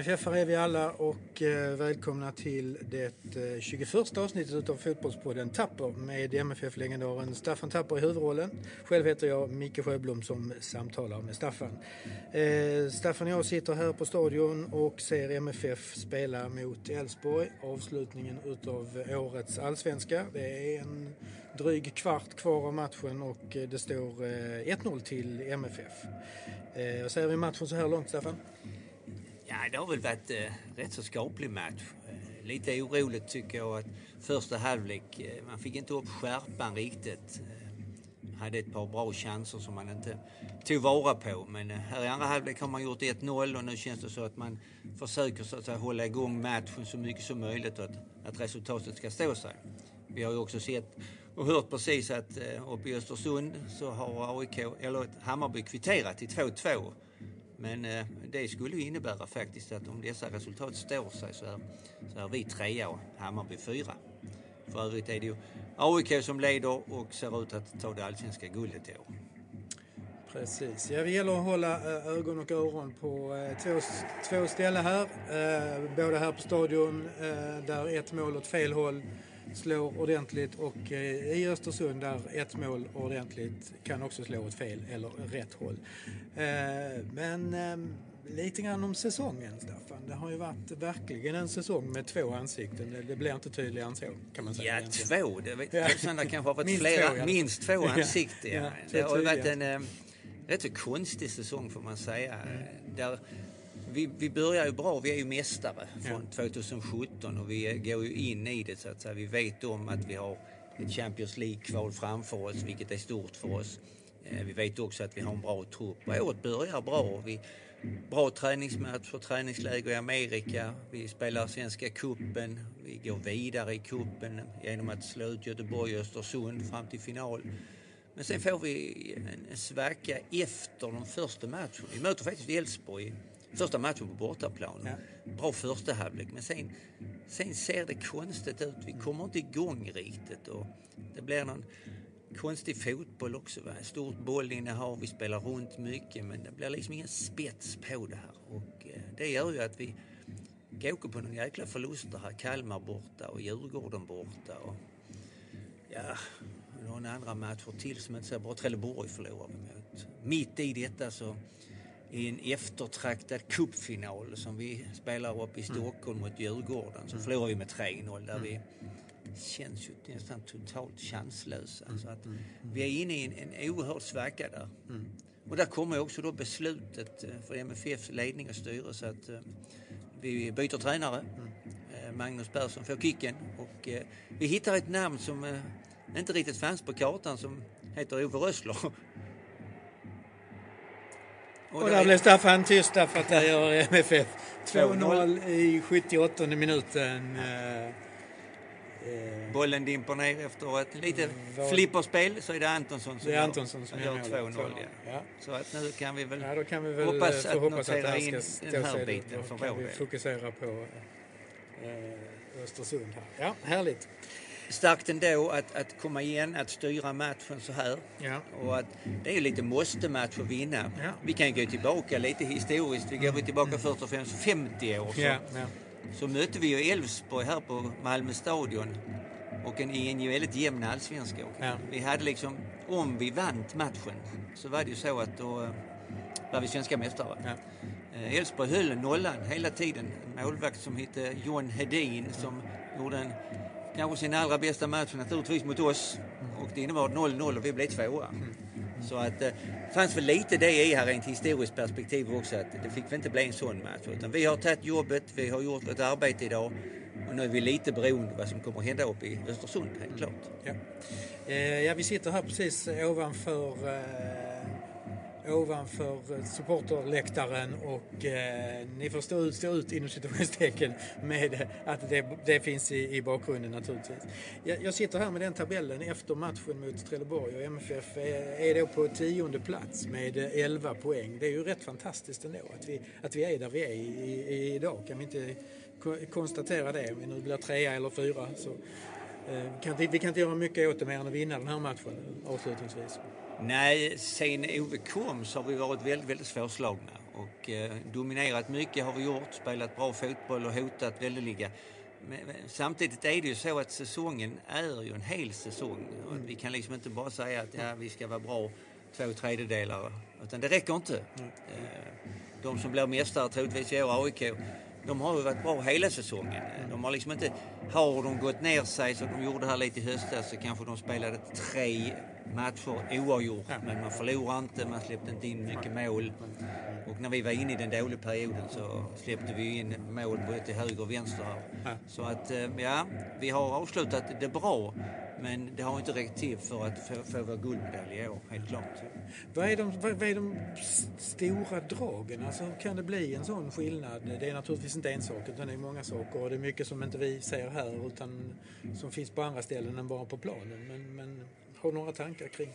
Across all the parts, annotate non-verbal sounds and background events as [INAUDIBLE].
MFF-are är vi alla och eh, välkomna till det eh, 21 avsnittet av Fotbollspodden Tapper med MFF-legendaren Staffan Tapper i huvudrollen. Själv heter jag Micke Sjöblom som samtalar med Staffan. Eh, Staffan och jag sitter här på stadion och ser MFF spela mot Elfsborg. Avslutningen utav årets allsvenska. Det är en dryg kvart kvar av matchen och det står 1-0 till MFF. Vad säger vi matchen så här långt Staffan? Ja, det har väl varit eh, rätt så skaplig match. Eh, lite oroligt tycker jag att första halvlek, eh, man fick inte upp skärpan riktigt. Man hade ett par bra chanser som man inte tog vara på. Men här i andra halvlek har man gjort 1-0 och nu känns det så att man försöker så att säga, hålla igång matchen så mycket som möjligt och att, att resultatet ska stå sig. Vi har ju också sett och hört precis att uppe i Östersund så har AIK, eller Hammarby kvitterat till 2-2. Men eh, det skulle ju innebära faktiskt att om dessa resultat står sig så är, så är vi trea och Hammarby fyra. För övrigt är det ju AIK som leder och ser ut att ta det allsvenska guldet i år. Precis. Ja, det gäller att hålla eh, ögon och öron på eh, två, två ställen här. Eh, både här på stadion där ett mål åt fel håll slår ordentligt och eh, i Östersund där ett mål ordentligt kan också slå åt fel eller rätt håll. Eh, Men ehm, lite grann om säsongen Staffan. Det har ju varit verkligen en säsong med två ansikten. Det- blir inte tydligare än så kan man säga. Ja, egentligen. två. Det vet Ja. kanske har varit Minst flera. två, ja. minst två ansikten. Ja, Ja. Det har ju varit en eh, rätt så konstig säsong får man säga. Mm. Där vi, vi börjar ju bra. Vi är ju mästare från 2017 och vi går ju in i det så att säga. Vi vet om att vi har ett Champions League-kval framför oss, vilket är stort för oss. Eh, Vi vet också att vi har en bra trupp. Och Året börjar bra. och Vi, bra träningsmatcher, träningsläger i Amerika. Vi spelar Svenska kuppen. Vi går vidare i kuppen genom att slå ut Göteborg och Östersund fram till final. Men sen får vi en, en svacka efter de första matcherna. Vi möter faktiskt Elfsborg första matchen på bortaplan. Bra första halvlek, men sen, sen ser det konstigt ut. Vi kommer inte igång riktigt och det blir någon konstig fotboll också. Va? Stort bollinnehav, vi spelar runt mycket men det blir liksom ingen spets på det här. Och eh, det gör ju att vi åker på några jäkla förluster här. Kalmar borta och Djurgården borta. Och, ja, några andra matcher till som inte ser bra. Trelleborg förlorar vi mot. Mitt i detta så i en eftertraktad cupfinal som vi spelar upp i Stockholm mot Djurgården. Så förlorar vi med 3-0 där vi känns ju nästan totalt chanslösa. Alltså att vi är inne i en, en oerhörd svacka där. Och där kommer också då beslutet eh, för MFFs ledning och styrelse att eh, vi byter tränare. Eh, Magnus Persson får kicken och vi hittar ett namn som inte riktigt fanns på kartan som heter Ove Rössler. [LAUGHS] Och då där är- blev Staffan tyst därför att där gör MFF 2-0 2-0 i 78 minuten. Eh, eh, Bollen dimper ner efter ett litet Vad- flipperspel så är det Antonsson som Det är Antonsson som gör gör 2-0. målet. Ja. Ja. Så att nu kan vi väl Ja, då kan vi väl hoppas eh, att notera in den här biten för vår del. fokusera på eh, Östersund här. Ja, härligt. Starkt ändå att, att komma igen, att styra matchen så här. Ja. Och att det är lite måste-match att vinna. Ja. Vi kan gå tillbaka lite historiskt. Vi går tillbaka först och främst 50 år. Så, Ja, så mötte vi ju Elfsborg här på Malmö stadion. Och en, en ju väldigt jämn allsvenska. Ja. Vi hade liksom, om vi vann matchen så var det ju så att då eh, var vi svenska mästare. Ja. Eh, Elfsborg höll nollan hela tiden. En målvakt som hette John Hedin som gjorde en, kanske sin allra bästa match naturligtvis mot oss. Och det innebar 0-0 och vi blev tvåa. Så att eh, det fanns väl lite det i här rent historiskt perspektiv också att det fick väl inte bli en sån match. Utan vi har tagit jobbet, vi har gjort ett arbete idag och nu är vi lite beroende av vad som kommer att hända uppe i Östersund helt klart. Ja. Eh, ja, vi sitter här precis ovanför, eh, ovanför eh, supporterläktaren och eh, ni får stå ut, stå ut inom situationstecken med att det, det finns i, i bakgrunden naturligtvis. Jag, jag sitter här med den tabellen efter matchen mot Trelleborg och MFF är, är då på tionde plats med 11 poäng. Det är ju rätt fantastiskt ändå att vi, att vi är där vi är i, i, idag. Kan vi inte konstatera det? Om vi nu blir trea eller fyra så Eh, kan, vi kan inte göra mycket åt det mer än att vinna den här matchen avslutningsvis. Nej, sen Ove kom så har vi varit väldigt, väldigt svårslagna. och eh, dominerat mycket har vi gjort, spelat bra fotboll och hotat väldeliga. Men, men, samtidigt är det ju så att säsongen är ju en hel säsong. Och vi kan liksom inte bara säga att ja, vi ska vara bra två tredjedelar. Utan det räcker inte. Mm. De som blir mästare troligtvis i år, AIK, de har ju varit bra hela säsongen. De har liksom inte, har de gått ner sig som de gjorde här lite i höstas så kanske de spelade tre matcher oavgjort. Ja. Men man förlorar inte, man släppte inte in mycket mål. Och när vi var inne i den dåliga perioden så släppte vi in mål både till höger och vänster här. Ja. Så att, eh, ja, vi har avslutat det bra. Men det har inte räckt till för att få, få vår guldmedalj i år, helt klart. Vad är, de, vad, är de stora dragen? Alltså, hur kan det bli en sån skillnad? Det är naturligtvis inte en sak, utan det är många saker. Och det är mycket som inte vi ser här, utan som finns på andra ställen än bara på planen. Men, men har du några tankar kring?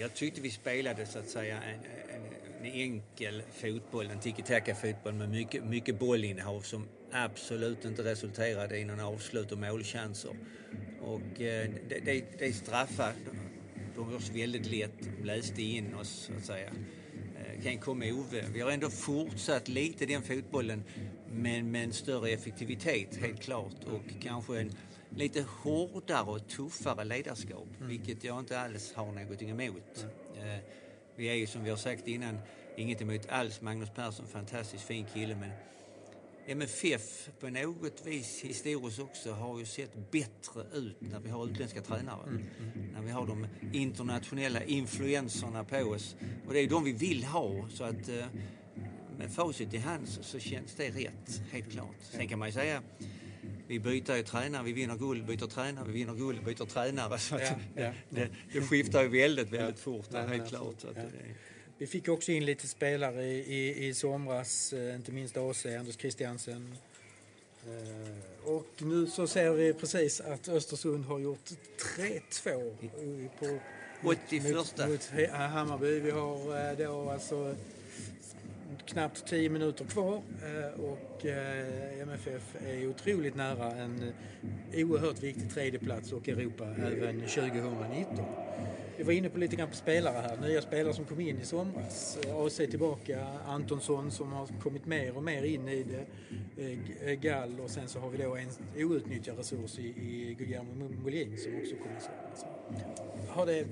Jag tyckte vi spelade så att säga en, en, en enkel fotboll, en tiki-taka-fotboll med mycket, mycket bollinnehav som absolut inte resulterade i någon avslut och målchanser. Och eh, det, det, det straffar, de var väldigt lätt, de läste in oss så att säga. Eh, kan komma Ove. Vi har ändå fortsatt lite den fotbollen men med en större effektivitet helt klart och kanske en lite hårdare och tuffare ledarskap mm. vilket jag inte alls har någonting emot. Mm. Vi är ju som vi har sagt innan inget emot alls Magnus Persson, fantastiskt fin kille men MFF på något vis historiskt också har ju sett bättre ut när vi har utländska tränare. Mm. När vi har de internationella influenserna på oss. Och det är de vi vill ha. Så att eh, med facit i hand så, så känns det rätt, helt klart. Sen kan man ju säga vi byter ju tränare, vi vinner guld, byter tränare, vi vinner guld, byter tränare. Så ja, ja, det, det, skiftar ju väldigt, väldigt fort, helt nej, klart. Vi fick också in lite spelare i, i, i somras, eh, inte minst AC, Anders Christiansen. Eh, och nu så ser vi precis att Östersund har gjort 3-2 på 81 mot, mot Hammarby. Vi har eh, då alltså knappt 10 minuter kvar eh, och eh, MFF är otroligt nära en oerhört viktig tredjeplats och Europa även 2019. Vi var inne på lite grann på spelare här, nya spelare som kom in i somras. Eh, AC tillbaka, Antonsson som har kommit mer och mer in i det, Gall och sen så har vi då en outnyttjad resurs i, i Guillermo Molin som också kom i somras. Har det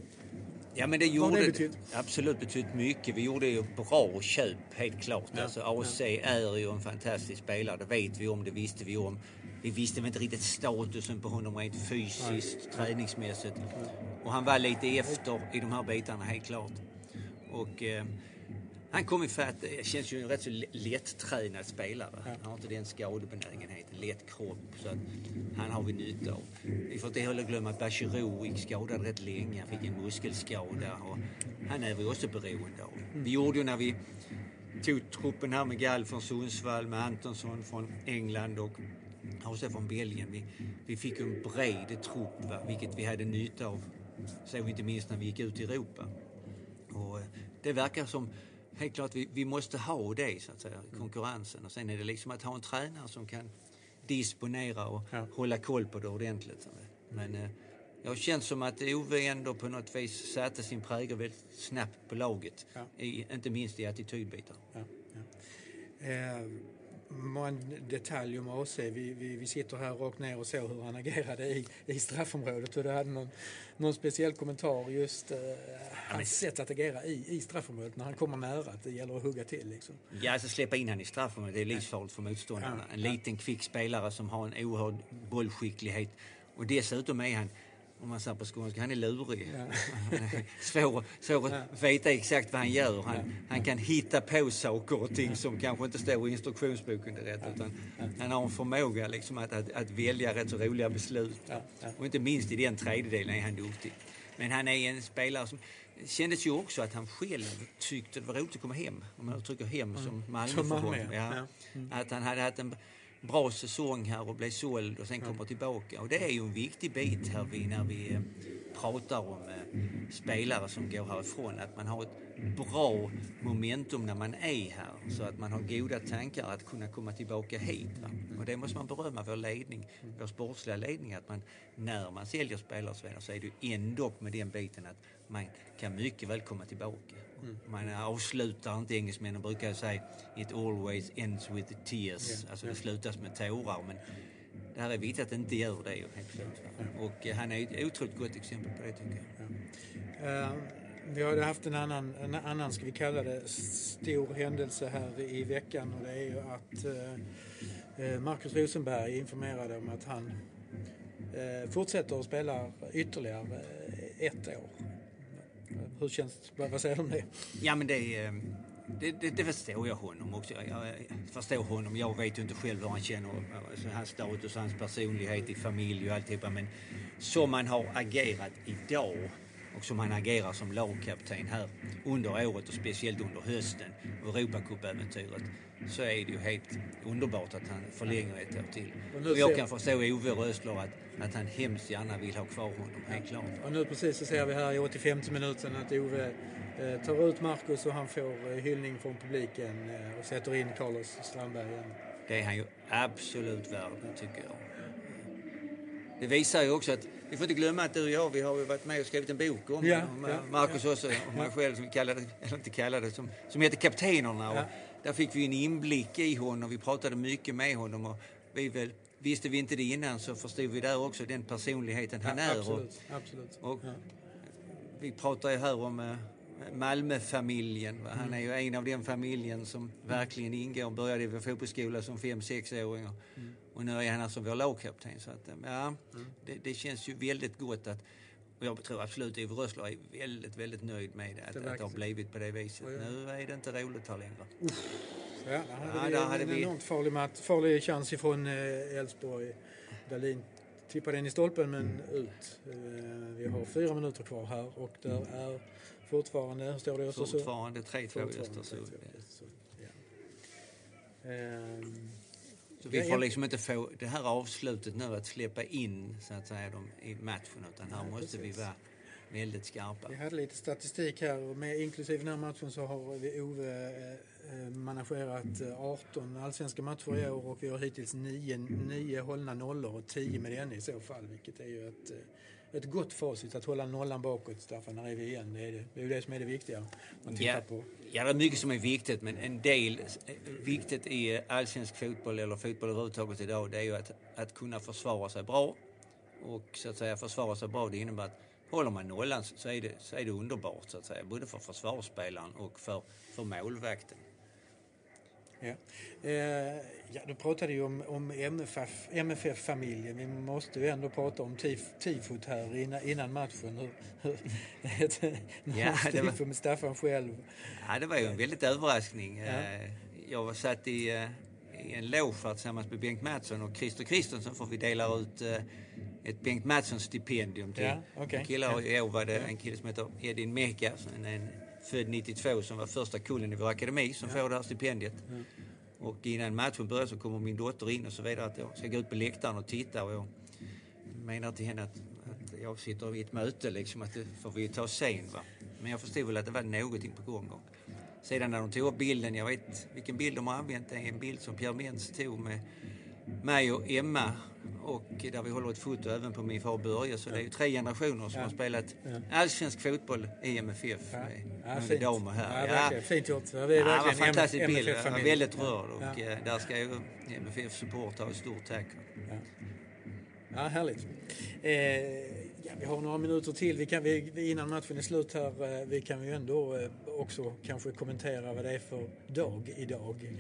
Ja men det gjorde det betytt? absolut betytt mycket. Vi gjorde ju bra köp helt klart. Ja, alltså AC ja. är ju en fantastisk spelare, det vet vi om, det visste vi om. Vi visste väl inte riktigt statusen på honom rent fysiskt, Nej. träningsmässigt. Och han var lite efter i de här bitarna helt klart. Och eh, han kom ju för att det känns ju en rätt så lättränad spelare. Han har inte den skadebenägenheten, lätt kropp. Så att han har vi nytta av. Vi får inte heller glömma att Bachirou gick skadad rätt länge. Han fick en muskelskada och han är vi också beroende av. Vi gjorde ju när vi tog truppen här med Gall från Sundsvall, med Antonsson från England och Jose från Belgien. Vi, vi fick en bred trupp, va, vilket vi hade nytta av. Såg vi inte minst när vi gick ut i Europa. Och eh, det verkar som helt klart vi, vi måste ha det, så att säga, konkurrensen. Och sen är det liksom att ha en tränare som kan disponera och ja. hålla koll på det ordentligt. Men eh, har känts som att Ove ändå på något vis satte sin prägel väldigt snabbt på laget. Ja. I, inte minst i attitydbitar. Ja, ja. Eh, en detalj om AC. Vi, vi, vi sitter här rakt ner och såg hur han agerade i, i straffområdet. Och du hade någon, någon speciell kommentar just eh, hans sätt att agera i, i straffområdet när han kommer nära. Att det gäller att hugga till liksom. Ja, alltså släppa in han i straffområdet, det är livsfarligt för motståndarna. En liten kvick spelare som har en oerhörd bollskicklighet. Och dessutom är han om man säger på skånska, han är lurig. Ja. [LAUGHS] svår, svår att veta exakt vad han gör. Han, ja. han kan hitta på saker och ting som kanske inte står i instruktionsboken direkt. Utan han har en förmåga liksom att, att, att välja rätt så roliga beslut. Och inte minst i den tredjedelen är han duktig. Men han är en spelare som kändes ju också att han själv tyckte det var roligt att komma hem. Om man uttrycker hem mm. som Malmö för honom. Ja. Mm. Att han hade haft en bra säsong här och blev såld och sen kommer tillbaka. Och det är ju en viktig bit här vi, när vi eh, pratar om eh, spelare som går härifrån. Att man har ett bra momentum när man är här. Så att man har goda tankar att kunna komma tillbaka hit. Va? Och det måste man berömma vår ledning, vår sportsliga ledning. Att man, när man säljer spelare så är det ju ändå med den biten att man kan mycket väl komma tillbaka. Man avslutar inte, engelsmännen brukar säga it always ends with tears. Yeah. Alltså det slutas med tårar. Men det här är viktigt att det inte gör det helt klart. Och han är ett otroligt gott exempel på det tycker jag. Uh, vi har haft en annan, en annan, ska vi kalla det, stor händelse här i veckan och det är ju att uh, Marcus Rosenberg informerade om att han uh, fortsätter att spela ytterligare ett år. Hur känns det? Vad säger du om det? Ja men det är det, det, det förstår jag honom också. Jag, förstår honom. Jag vet ju inte själv hur han känner. Eh, alltså, hans status, hans personlighet i familj och alltihopa. Men som han har agerat idag och som han agerar som lagkapten här under året och speciellt under hösten och Europacupäventyret så är det ju helt underbart att han förlänger ett år till. Och, jag kan förstå Ove Rösler att, att han hemskt gärna vill ha kvar honom, helt klart. Och nu precis så ser vi här i 85 minuten att Ove eh, tar ut Marcus och han får eh, hyllning från publiken eh, och sätter in Carlos Strandberg igen. Det är han ju absolut värd, tycker jag. Det visar ju också att vi får inte glömma att du och jag, vi har ju varit med och skrivit en bok om, ja, om ja, Marcus ja. också, och mig själv som vi kallade, eller inte kallade, som, som heter Kaptenerna. Och där fick vi en inblick i honom, vi pratade mycket med honom och vi väl, visste vi inte det innan så förstod vi där också den personligheten han är. Absolut, och, absolut. Och Vi pratar ju här om eh, Malmöfamiljen. Han mm. är ju en av den familjen som verkligen ingår. Började i fotbollsskola som 5-6-åring mm. och nu är han alltså vår lagkapten. Så att, ja, mm. det, det, känns ju väldigt gott att och jag tror absolut Ove Rössler är väldigt, väldigt nöjd med att, det, att det har blivit på det viset. Ja. Nu är det inte roligt här längre. Ja, där hade ja, vi hade en vi... enormt farlig, mat, farlig chans ifrån eh, Elfsborg. Dahlin tippade in i stolpen men ut. Eh, vi har fyra minuter kvar här och där är Fortfarande, hur står det i Östersund? Fortfarande 3-2 i Östersund. Ehm, så vi får liksom inte få det här avslutet nu att släppa in så att säga dem i matchen utan här måste vi vara väldigt skarpa. Vi hade lite statistik här med inklusive den här matchen så har vi Ove eh, managerat 18 allsvenska matcher i år och vi har hittills 9, 9 hållna nollor och 10 med en i så fall vilket är ju ett ett gott facit att hålla nollan bakåt, Staffan. När är vi igen? Det är, det. det är ju det som är det viktiga. Man ja, på. ja, det är mycket som är viktigt, men en del viktigt i allsvensk fotboll eller fotboll överhuvudtaget idag, det är ju att, att kunna försvara sig bra. Och så att säga försvara sig bra, det innebär att håller man nollan så är det, så är det underbart, så att säga. Både för försvarsspelaren och för, för målvakten. Ja. Eh, ja, du pratade ju om, om MFF, MFF-familjen. Vi måste ju ändå prata om tif, tifot här innan, innan matchen. Hur, hur, [LAUGHS] ett, ja, det var, med Staffan själv. Ja, det var ju en väldigt överraskning. Ja. Eh, jag var satt i, eh, i en loge tillsammans med Bengt Mattsson och Christer Kristensson för vi delar ut eh, ett Bengt Mattsson-stipendium till ja, okay. killar. I år var det en kille som heter Edin Meka, en, en född 92 som var första kullen i vår akademi som ja. får det här stipendiet. Mm. Och innan matchen börjar så kommer min dotter in och så vidare att jag ska gå ut på läktaren och titta och jag menar till henne att, att jag sitter i ett möte liksom att det får vi ta sen va. Men jag förstod väl att det var någonting på gång. Och sedan när de tog upp bilden, jag vet vilken bild de har använt, det är en bild som Pierre Mens tog med mig och Emma och där vi håller ett foto även på min far Börje. Så det är ju tre generationer som ja. har spelat ja. allsvensk fotboll i MFF ja. med, ja, med damer här. Ja, ja. Fint gjort. Det är verkligen ja, fantastisk bild. Jag var väldigt rörd och. Eh, där ska ju MFF-support ha ett stort tack. Ja, ja härligt. Eh, Ja, vi har några minuter till. Vi kan, vi, innan matchen är slut här, eh, vi kan ju ändå eh, också kanske kommentera vad det är för dag idag.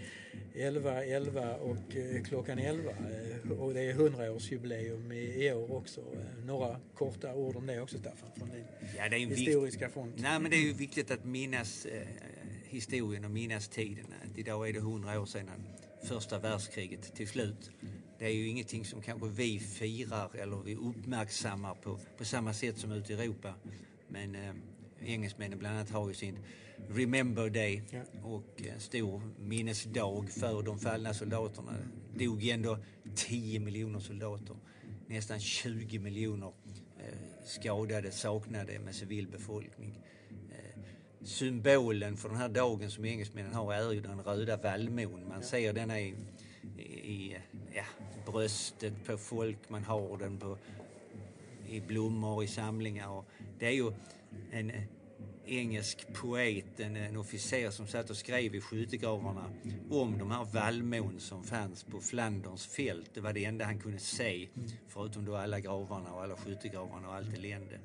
11, 11 och eh, klockan 11 och det är 100-årsjubileum i, i år också. Några korta ord om det också Staffan, från din ja, det är historiska front. Nej men det är ju viktigt att minnas eh, historien och minnas tiden. Att idag är det 100 år sedan första världskriget till slut det är ju ingenting som kanske vi firar eller vi uppmärksammar på, på samma sätt som ute i Europa. Men eh, engelsmännen bland annat har ju sin Remember Day och en stor minnesdag för de fallna soldaterna. Det dog ju ändå 10 miljoner soldater. Nästan 20 miljoner eh, skadade, saknade med civilbefolkning. Eh, symbolen för den här dagen som engelsmännen har är ju den röda vallmon. Man ser denna i i ja, bröstet på folk, man har den på, i blommor, i samlingar. Och det är ju en engelsk poet, en, en officer som satt och skrev i skyttegravarna om de här vallmon som fanns på Flanderns fält. Det var det enda han kunde se, förutom då alla gravarna och alla skyttegravarna och allt elände.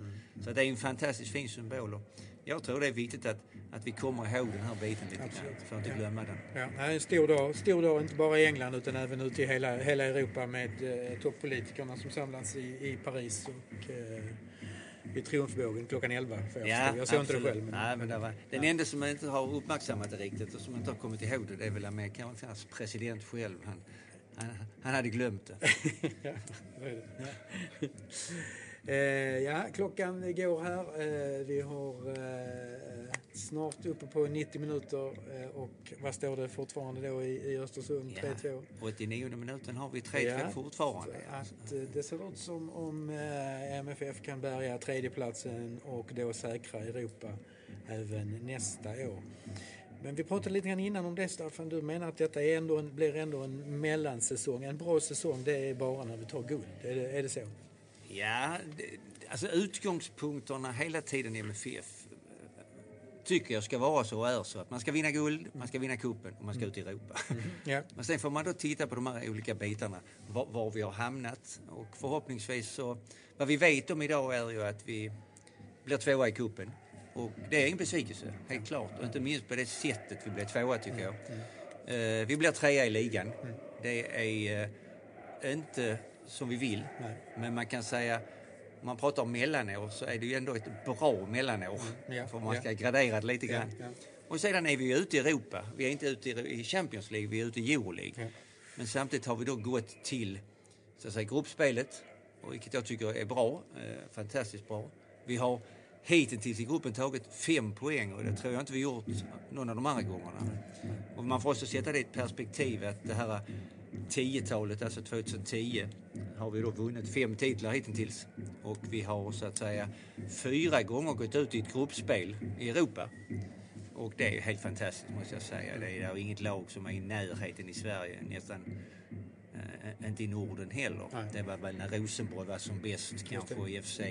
Så det är en fantastiskt fin symbol. Och jag tror det är viktigt att, att vi kommer ihåg den här biten lite grann, för att inte glömma den. Ja, det är en stor dag, stor dag inte bara i England utan även ute i hela, hela Europa med eh, toppolitikerna som samlas i, i Paris och eh, vid Triumfbågen klockan 11. För jag, Ja, jag såg inte det absolut. själv. Men, Nej, men det var, den enda som inte har uppmärksammat det riktigt och som inte har kommit ihåg det, det är väl amerikansk president själv. Han, han, han hade glömt det. [LAUGHS] ja, det är det. Ja. Eh, ja, klockan går här. Eh, vi har eh, snart uppe på 90 minuter eh, och vad står det fortfarande då i, i Östersund? 3-2. 89 minuten har vi 3-2 fortfarande. så Att, eh, det ser ut som om eh, MFF kan bärga tredjeplatsen och då säkra Europa även nästa år. Men vi pratade lite grann innan om det Staffan. Du menar att detta är ändå en, blir ändå en mellansäsong. En bra säsong det är bara när vi tar guld. Är det, är det så? Ja, det, alltså utgångspunkterna hela tiden i MFF tycker jag ska vara så och är så att man ska vinna guld, man ska vinna kuppen och man ska ut i Europa. [LAUGHS] Ja. Men sen får man då titta på de här olika bitarna, var, var vi har hamnat och förhoppningsvis så, vad vi vet om idag är ju att vi blir tvåa i kuppen och det är en besvikelse, helt klart. Och inte minst på det sättet vi blev tvåa tycker jag. Eh, vi blir trea i ligan. Det är eh, inte som vi vill, Nej. men man kan säga man pratar om mellanår så är det ju ändå ett bra mellanår. Ja, För man ja. ska gradera det lite grann. Ja, ja. Och sedan är vi ju ute i Europa. Vi är inte ute i Champions League, vi är ute i Euroleague. Ja. Men samtidigt har vi då gått till så att säga, gruppspelet, och vilket jag tycker är bra. Eh, fantastiskt bra. Vi har hittills i gruppen tagit fem poäng och det tror jag inte vi gjort någon av de andra gångerna. Och man får också sätta det i ett perspektiv att det här 10-talet, alltså 2010, har vi då vunnit fem titlar hittills. Och vi har så att säga fyra gånger gått ut i ett gruppspel i Europa. Och det är helt fantastiskt måste jag säga. Det är inget lag som är i närheten i Sverige, nästan eh, inte i Norden heller. Nej. Det var väl när Rosenborg var som bäst kanske i, FC,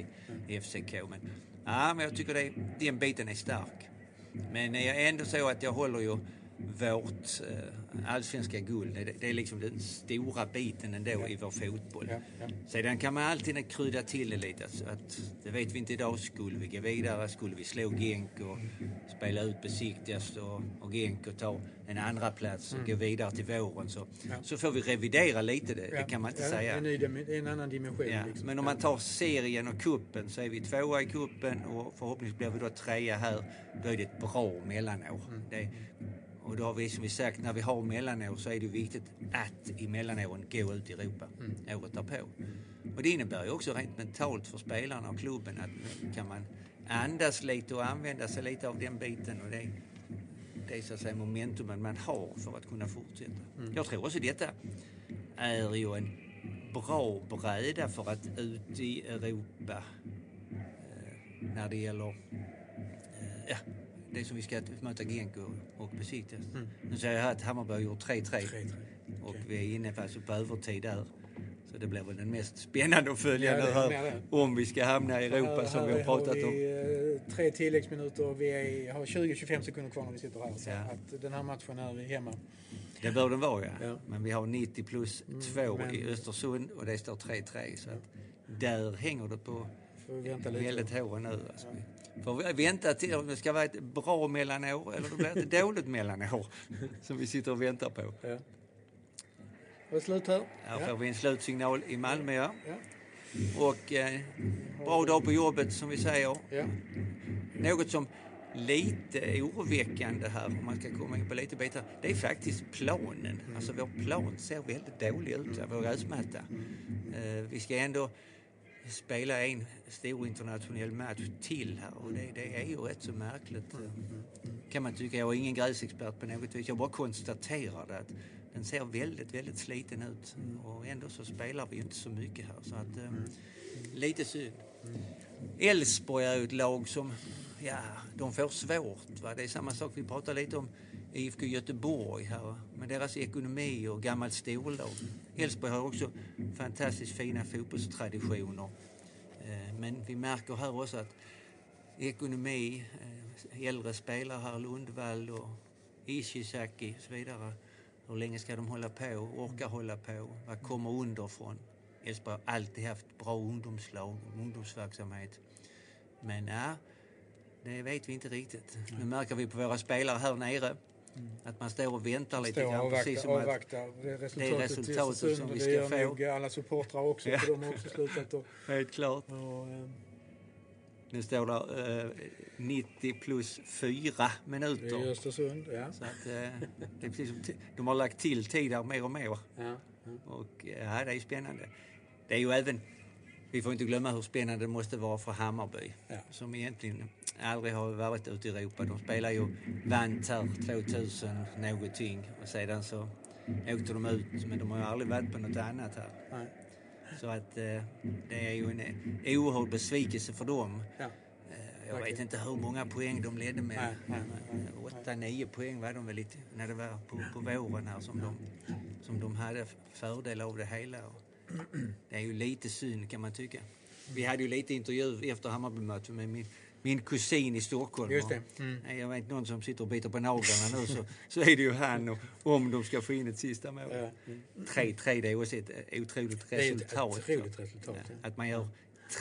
FCK. Men, ja, men jag tycker det, den biten är stark. Men det är ändå så att jag håller ju vårt eh, allsvenska guld, det, det är liksom den stora biten ändå i vår fotboll. Ja, ja. Sedan kan man alltid krydda till det lite. Att, att, det vet vi inte idag. Skulle vi gå vidare? Skulle vi slå Genk och spela ut besiktigast och, och Genk och ta en andra plats och gå vidare till våren så, Mm. Ja. så får vi revidera lite. Det, Ja, det kan man inte ja, säga. En, ny, en annan dimension. Ja, liksom. men om man tar serien och kuppen så är vi tvåa i kuppen och förhoppningsvis blir vi då trea här. Då är det ett bra mellanår. Mm. Det, och då har vi som vi sagt, när vi har mellanår så är det viktigt att i mellanåren gå ut i Europa Mm. året därpå. Och det innebär ju också rent mentalt för spelarna och klubben att kan man andas lite och använda sig lite av den biten. Och det, det är så att säga momentumen man har för att kunna fortsätta. Mm. Jag tror också detta är ju en bra bräda för att ut i Europa eh, när det gäller ja, det som vi ska möta Genk och, och besiktigas. Nu säger jag här att Hammarby har gjort 3-3 3-3. och vi är inne på, på övertid där. Så det blir väl den mest spännande att följa Ja, nu här om vi ska hamna i Europa Här- som vi har pratat har om. vi, eh, tre tilläggsminuter och vi är, har 20-25 sekunder kvar när vi sitter här. Så Ja. att den här matchen är hemma. Det bör den vara ja. Ja. Men vi har 90 plus 2 men- i Östersund och det står 3-3. Så att där hänger det på väldigt håren nu. Alltså. Vi vänta till om det ska vara ett bra mellanår eller det blir ett [LAUGHS] dåligt mellanår som vi sitter och väntar på. Ja. Var slut här? Här får vi en slutsignal i Malmö ja. Ja. Och eh, bra dag på jobbet som vi säger. Ja. Något som lite oroväckande här, om man ska komma in på lite bitar, det är faktiskt planen. Alltså vår plan ser väldigt dålig ut, vår gräsmatta. Eh, vi ska ändå spela en stor internationell match till här och det, det är ju rätt så märkligt eh. kan man tycka. Jag är ingen gräsexpert på något vis, jag bara konstaterar det att den ser väldigt, väldigt sliten ut och ändå så spelar vi ju inte så mycket här så att eh, lite synd. Elfsborg är ju ett lag som, ja, de får svårt. Va? Det är samma sak, vi pratade lite om IFK Göteborg här, med deras ekonomi och gammalt storlag. Elfsborg har också fantastiskt fina fotbollstraditioner. Eh, men vi märker här också att ekonomi, eh, äldre spelare här, Lundvall och Ishizaki och så vidare. Hur länge ska de hålla på, orka hålla på? Vad kommer underifrån? Elfsborg har alltid haft bra ungdomslag, ungdomsverksamhet. Men ja, det vet vi inte riktigt. Nu märker vi på våra spelare här nere att man står och väntar lite Står grann. och Precis som avvaktar, att avvaktar resultatet, det är resultatet till som vi Det ska gör få. nog alla supportrar också, Ja. för de har också slutat att... [LAUGHS] Helt klart. Och, eh, Nu står det eh, 90 plus 4 det minuter. är Östersund, ja. Så att, eh, det är precis som de har lagt till tid där mer och mer. ja. ja. Och ja, det är spännande. Det är ju även, vi får inte glömma hur spännande det måste vara för Hammarby. Ja. Som egentligen aldrig har varit ute i Europa. De spelar ju, vann här 2000 någonting och sedan så åkte de ut. Men de har ju aldrig varit på något annat här. Nej. Så att eh, det är ju en oerhörd besvikelse för dem. Ja. Eh, Jag vet inte hur många poäng de ledde med. Nej, nej, eh, Åtta, nio poäng var de väl lite, när det var på, på våren här som de, som de hade fördel av det hela. Det är ju lite synd kan man tycka. Vi hade ju lite intervju efter Hammarby-mötet med min, min kusin i Stockholm. Just det. Mm. Jag vet någon som sitter och biter på naglarna nu så, så är det ju han och, om de ska få in ett sista mål. Ja. Mm. 3-3 det är också ett otroligt är ett resultat. otroligt resultat. Ja, Ja. Att man gör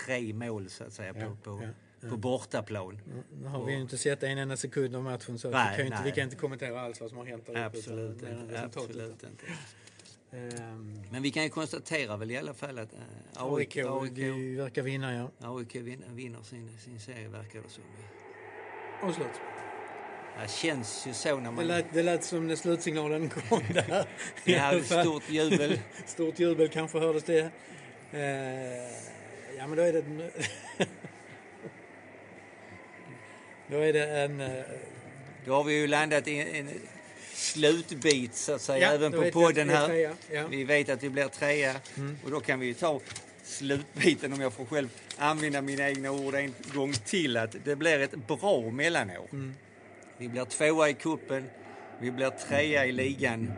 tre mål så att säga på, på, på bortaplan. Nu har vi ju inte sett en enda sekund av matchen så vi, Nej, kan ju inte, vi kan inte kommentera alls vad som har hänt där uppe, Absolut resultatet. Absolut inte. Ehm, Men vi kan ju konstatera väl i alla fall att äh, AIK, verkar vinna, ja. AIK vinner, vinner sin, sin serie verkar det som. Och slut. Det känns ju så när Det man... lät, det lät som när slutsignalen kom [LAUGHS] där. Vi hade stort jubel. Stort jubel kanske hördes det. Eh, ja, men då är det... [LAUGHS] Då är det en... eh, Då har vi ju landat i en slutbit så att säga ja, även på podden här. trea. Ja. Vi vet att vi blir trea Mm. och då kan vi ju ta slutbiten om jag får själv använda mina egna ord en gång till att det blir ett bra mellanår. Mm. Vi blir tvåa i kuppen, vi blir trea i ligan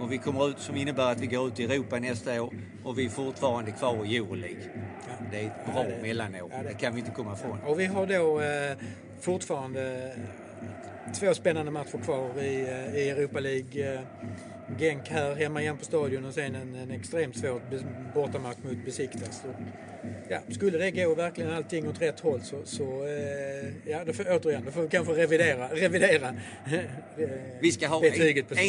och vi kommer ut som innebär att vi går ut i Europa nästa år och vi är fortfarande kvar i Euroleague. Ja. Det är ett Ja, bra det- mellanår, ja, det- det kan vi inte komma ifrån. Och vi har då eh, fortfarande två spännande matcher kvar i, eh, i Europa League. Eh, Genk här hemma igen på stadion och sen en, en extremt svår bortamatch mot Besiktas. Och, ja, skulle det gå verkligen allting åt rätt håll så, så eh, ja, då får, återigen, då får vi kanske revidera, revidera eh, Vi ska ha en,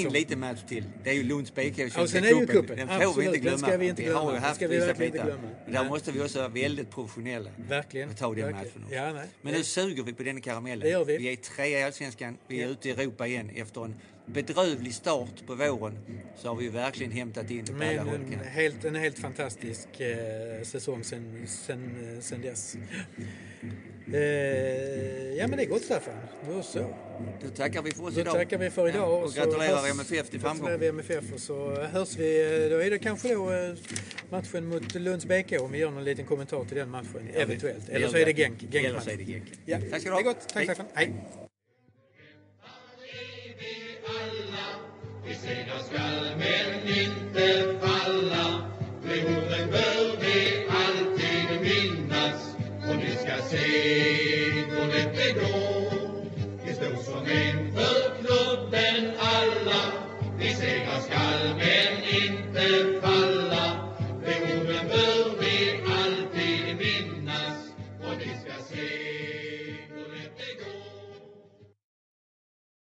en liten match till. Det är ju Lunds BK i Ja, sen är ju cupen. Den får vi inte den glömma. ska vi inte har glömma. ju Den haft ska vi vissa bitar. Där Nej. måste vi också vara väldigt professionella. Verkligen. och ta den verkligen. matchen också. Ja. Men nu suger vi på den karamellen. Det gör vi. Vi är trea i Allsvenskan. Vi är Ja. ute i Europa igen. Efter en bedrövlig start på våren så har vi verkligen hämtat in det på alla håll. en helt, en helt fantastisk eh, säsong sen, sen, eh, sen dess. Eh, ja men det är gott Staffan. Då så. Då tackar vi för oss Då idag. tackar vi för idag. Ja, och gratulerar hörs- MFF till framgång. Gratulerar vi MFF och så hörs vi. eh, Då är det kanske då eh, matchen mot Lunds BK om vi gör någon liten kommentar till den matchen. Eventuellt. Eller så är det Genk. Genk Eller så är det Genk. Ja, Tack ska du det ha. är gott. Tack Hej. Staffan. Hej. Vi segrar skall men inte falla De orden bör vi alltid minnas Och ni ska se hur lätt det går Vi står som en för klubben alla Vi segrar skall men inte falla.